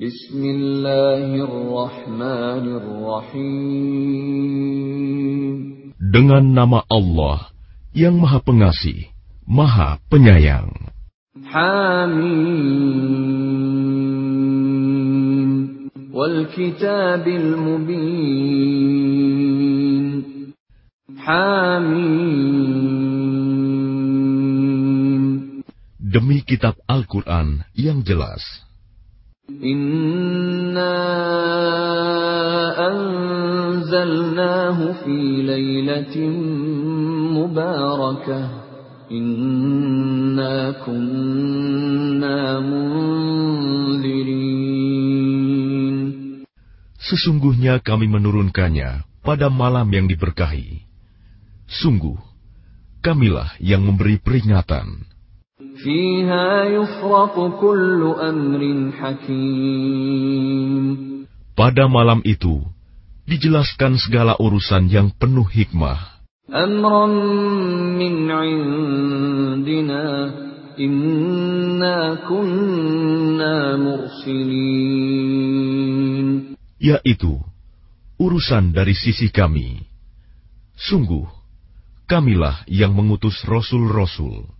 Bismillahirrahmanirrahim. Dengan nama Allah yang Maha Pengasih, Maha Penyayang. Hamim wal kitabil mubin. Hamim Demi kitab Al-Quran yang jelas. Inna anzalnahu fi mubarakah. Inna kunna munzirin. Sesungguhnya kami menurunkannya pada malam yang diberkahi. Sungguh, kamilah yang memberi peringatan. Pada malam itu, dijelaskan segala urusan yang penuh hikmah. Yaitu, urusan dari sisi kami. Sungguh, kamilah yang mengutus rasul-rasul.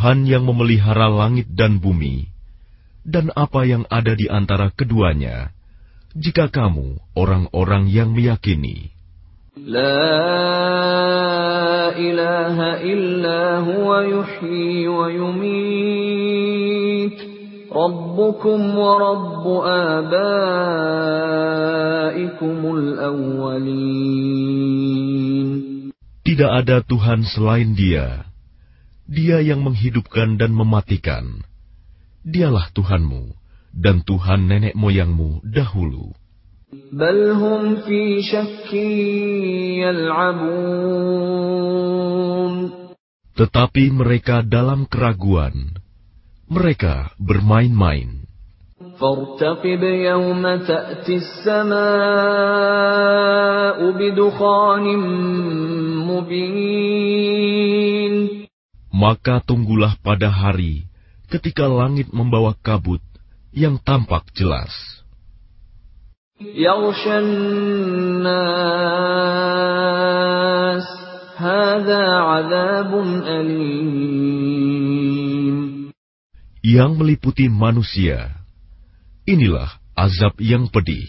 Tuhan yang memelihara langit dan bumi, dan apa yang ada di antara keduanya, jika kamu orang-orang yang meyakini. La ilaha illa huwa yuhyi wa yumit. Rabbukum wa Rabbu. Tidak ada Tuhan selain dia Dia yang menghidupkan dan mematikan. Dialah Tuhanmu dan Tuhan nenek moyangmu dahulu. بل هم في شك يلعبون Tetapi mereka dalam keraguan. Mereka bermain-main. فارتقب يوم تأتي السماء بدخان مبين Maka tunggulah pada hari ketika langit membawa kabut yang tampak jelas. Yang meliputi manusia, inilah azab yang pedih.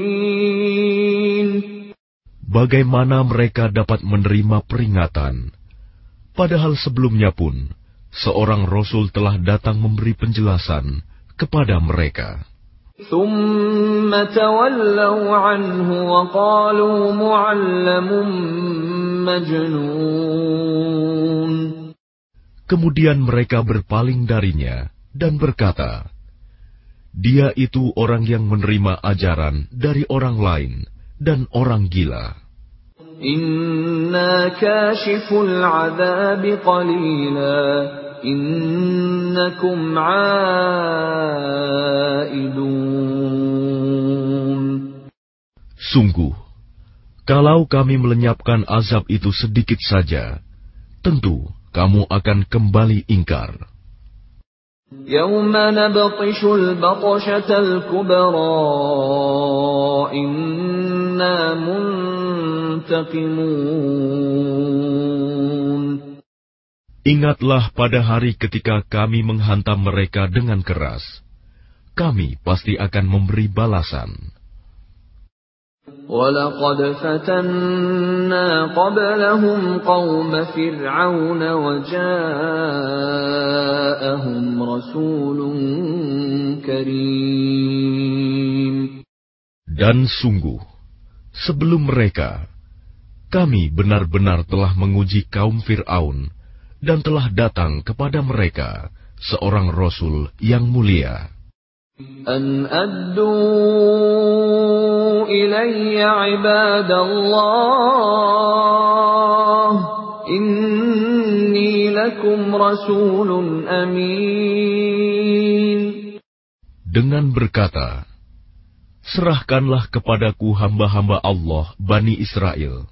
bagaimana mereka dapat menerima peringatan, padahal sebelumnya pun seorang rasul telah datang memberi penjelasan kepada mereka. Kemudian mereka berpaling darinya dan berkata, "Dia itu orang yang menerima ajaran dari orang lain." dan orang gila." إنا كاشف العذاب قليلا إنكم عائدون Sungguh, kalau kami melenyapkan azab itu sedikit saja, tentu kamu akan kembali ingkar. يوم نبطش البطشة الكبرى إنا منتقمون Ingatlah pada hari ketika kami menghantam mereka dengan keras. kami pasti akan memberi balasan. ولقد فتنا قبلهم قوم فرعون وجاءهم رسول كريم Dan sungguh, Sebelum mereka, kami benar-benar telah menguji kaum Fir'aun dan telah datang kepada mereka seorang Rasul yang mulia. An addu ilayya ibadallah inni lakum rasulun amin. Dengan berkata, Serahkanlah kepadaku hamba-hamba Allah, Bani Israel.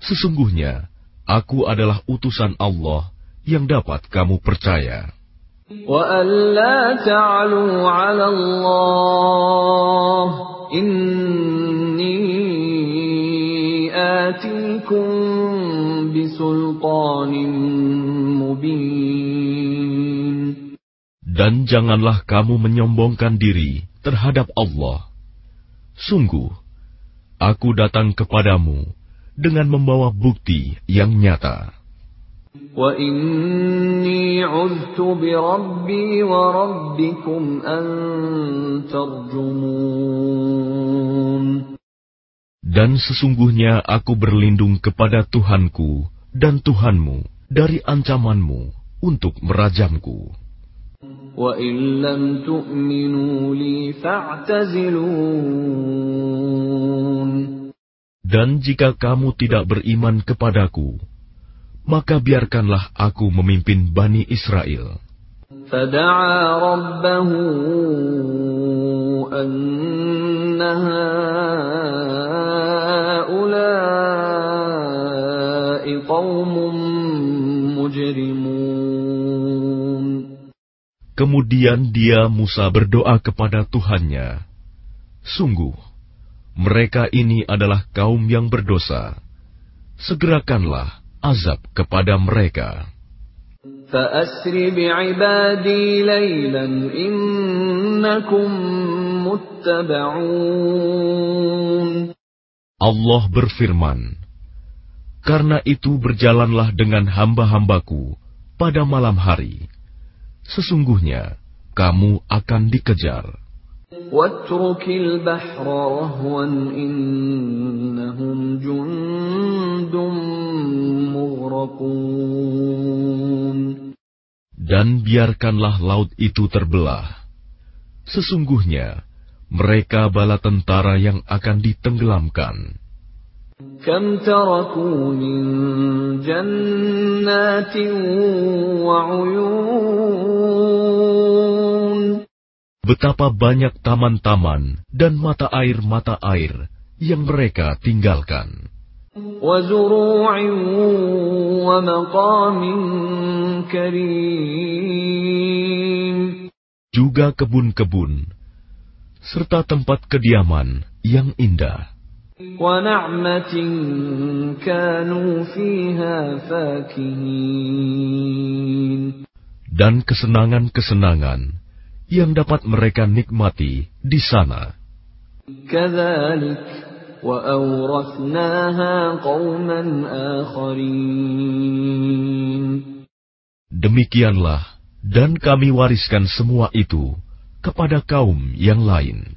Sesungguhnya, aku adalah utusan Allah yang dapat kamu percaya. Dan janganlah kamu menyombongkan diri terhadap Allah. Sungguh, aku datang kepadamu dengan membawa bukti yang nyata. Dan sesungguhnya aku berlindung kepada Tuhanku dan Tuhanmu dari ancamanmu untuk merajamku. وإن لم تؤمنوا لي فاعتزلون Dan jika kamu tidak beriman kepadaku, maka biarkanlah aku memimpin Bani Israel. فدعا ربه أن هؤلاء قوم مجرمون Kemudian dia Musa berdoa kepada Tuhannya, "Sungguh, mereka ini adalah kaum yang berdosa. Segerakanlah azab kepada mereka." Allah berfirman, "Karena itu berjalanlah dengan hamba-hambaku pada malam hari." Sesungguhnya kamu akan dikejar. Dan biarkanlah laut itu terbelah. Sesungguhnya mereka bala tentara yang akan ditenggelamkan. كم تركوا من جنات وعيون Betapa banyak taman-taman dan mata air-mata air yang mereka tinggalkan. وزروع ومقام كريم Juga kebun-kebun, serta tempat kediaman yang indah. ونعمة كانوا فيها فاكهين dan kesenangan-kesenangan yang dapat mereka nikmati di sana. كذلك وأورثناها قوما آخرين Demikianlah, dan kami wariskan semua itu kepada kaum yang lain.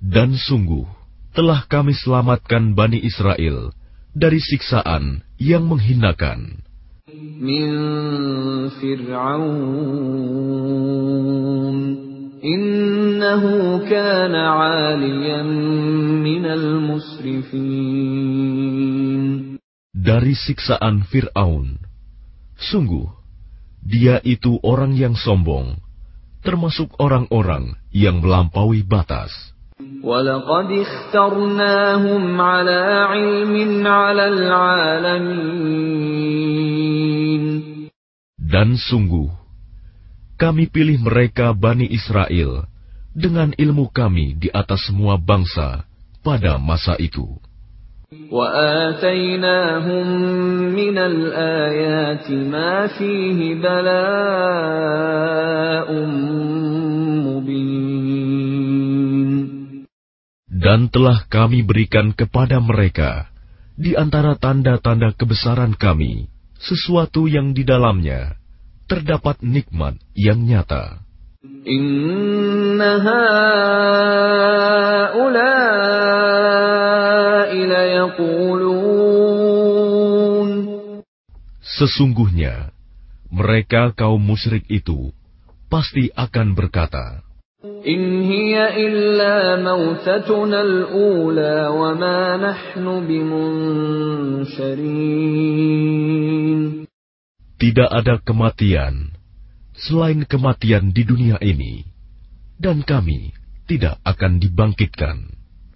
Dan sungguh, telah kami selamatkan Bani Israel dari siksaan yang menghinakan. Dari siksaan Fir'aun Sungguh, dia itu orang yang sombong, termasuk orang-orang yang melampaui batas. Dan sungguh, kami pilih mereka Bani Israel dengan ilmu kami di atas semua bangsa pada masa itu. وَآتَيْنَاهُمْ مِنَ الْآيَاتِ مَا فِيهِ بَلَاءٌ مُبِينٌ Dan telah kami berikan kepada mereka di antara tanda-tanda kebesaran kami sesuatu yang di dalamnya terdapat nikmat yang nyata. Inna haulai layaqulun Sesungguhnya mereka kaum musyrik itu pasti akan berkata In hiya illa mautatuna al-ula wa ma nahnu bimunsharin Tidak ada kematian selain kematian di dunia ini, dan kami tidak akan dibangkitkan.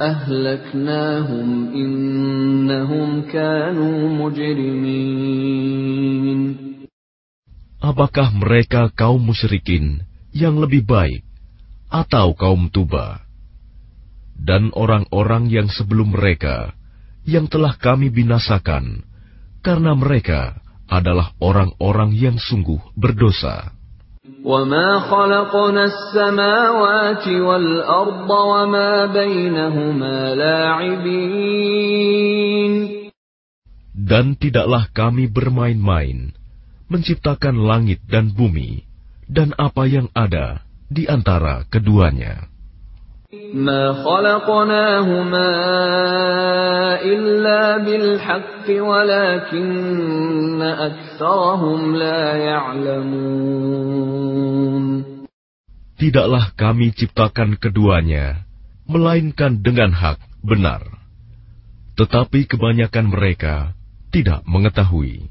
أهلكناهم إنهم كانوا مجرمين Apakah mereka kaum musyrikin yang lebih baik atau kaum tuba? Dan orang-orang yang sebelum mereka yang telah kami binasakan karena mereka adalah orang-orang yang sungguh berdosa. وما خلقنا السماوات والأرض وما بينهما لاعبين Dan tidaklah kami bermain-main menciptakan langit dan bumi dan apa yang ada di antara keduanya. ما خلقناهما إلا بالحق ولكن أكثرهم لا يعلمون Tidaklah kami ciptakan keduanya, melainkan dengan hak benar. Tetapi kebanyakan mereka tidak mengetahui.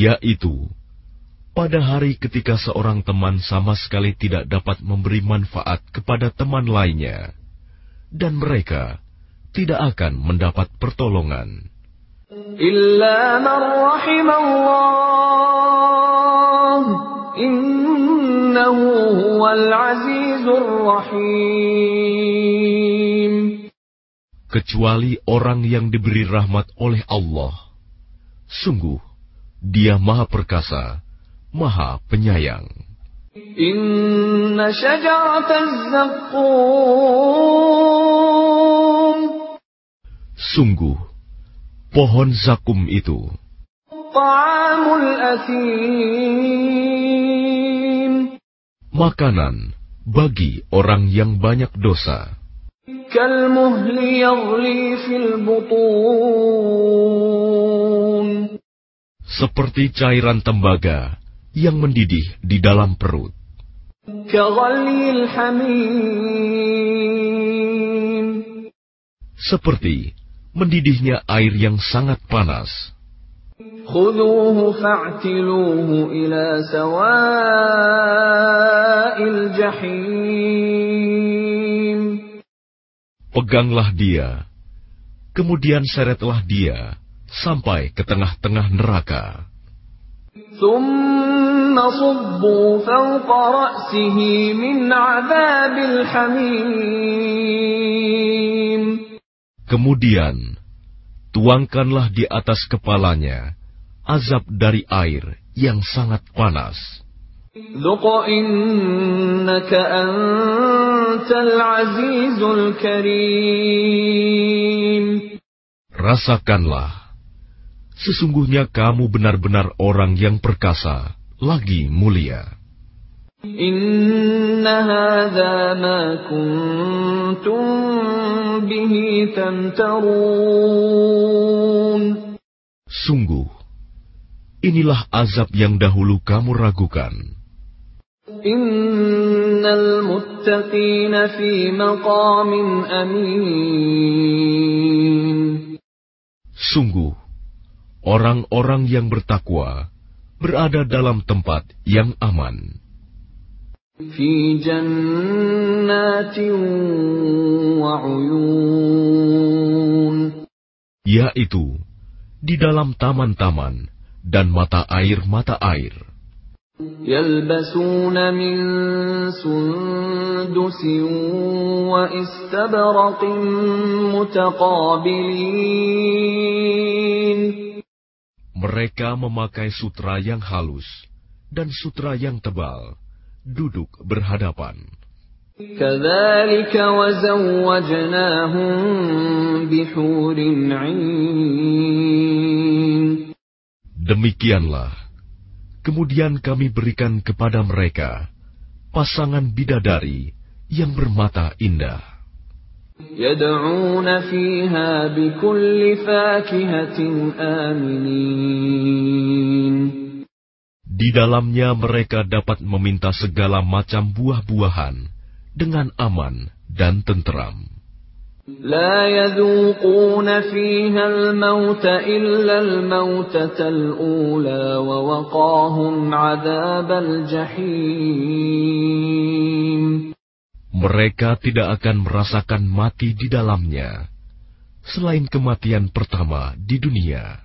yaitu pada hari ketika seorang teman sama sekali tidak dapat memberi manfaat kepada teman lainnya, dan mereka tidak akan mendapat pertolongan. Kecuali orang yang diberi rahmat oleh Allah. Sungguh, dia Maha Perkasa, Maha Penyayang. Inna Sungguh, pohon zakum itu makanan bagi orang yang banyak dosa seperti cairan tembaga yang mendidih di dalam perut. Seperti mendidihnya air yang sangat panas. Peganglah dia, kemudian seretlah dia sampai ke tengah-tengah neraka. Kemudian, tuangkanlah di atas kepalanya azab dari air yang sangat panas. Rasakanlah, sesungguhnya kamu benar-benar orang yang perkasa, lagi mulia. Sungguh, inilah azab yang dahulu kamu ragukan. Sungguh, orang-orang yang bertakwa berada dalam tempat yang aman, في جنات وعيون yaitu di dalam taman-taman dan mata air-mata air. يلبسون من سندس واستبرق متقابلين Mereka memakai sutra yang halus dan sutra yang tebal, duduk berhadapan. Demikianlah, kemudian kami berikan kepada mereka pasangan bidadari yang bermata indah. يدعون فيها بكل فاكهة آمنين Di dalamnya mereka dapat meminta segala macam buah-buahan dengan aman dan tenteram. لا يذوقون فيها الموت إلا الموتة الأولى ووقاهم عذاب الجحيم mereka tidak akan merasakan mati di dalamnya, selain kematian pertama di dunia.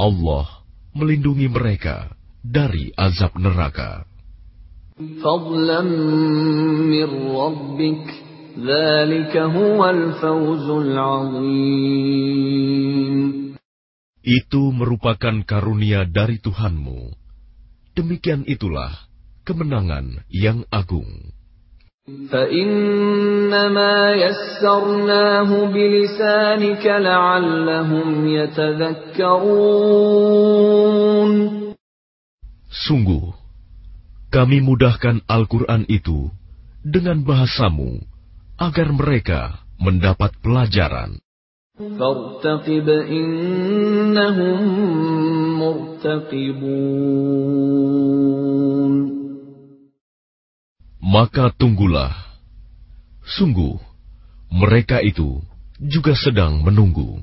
Allah melindungi mereka dari azab neraka. Itu merupakan karunia dari Tuhanmu. Demikian itulah kemenangan yang agung. فإنما يسرناه بلسانك لعلهم يتذكرون Sungguh, kami mudahkan Al-Quran itu dengan bahasamu agar mereka mendapat pelajaran. فارتقب إنهم مرتقبون Maka tunggulah. Sungguh, mereka itu juga sedang menunggu.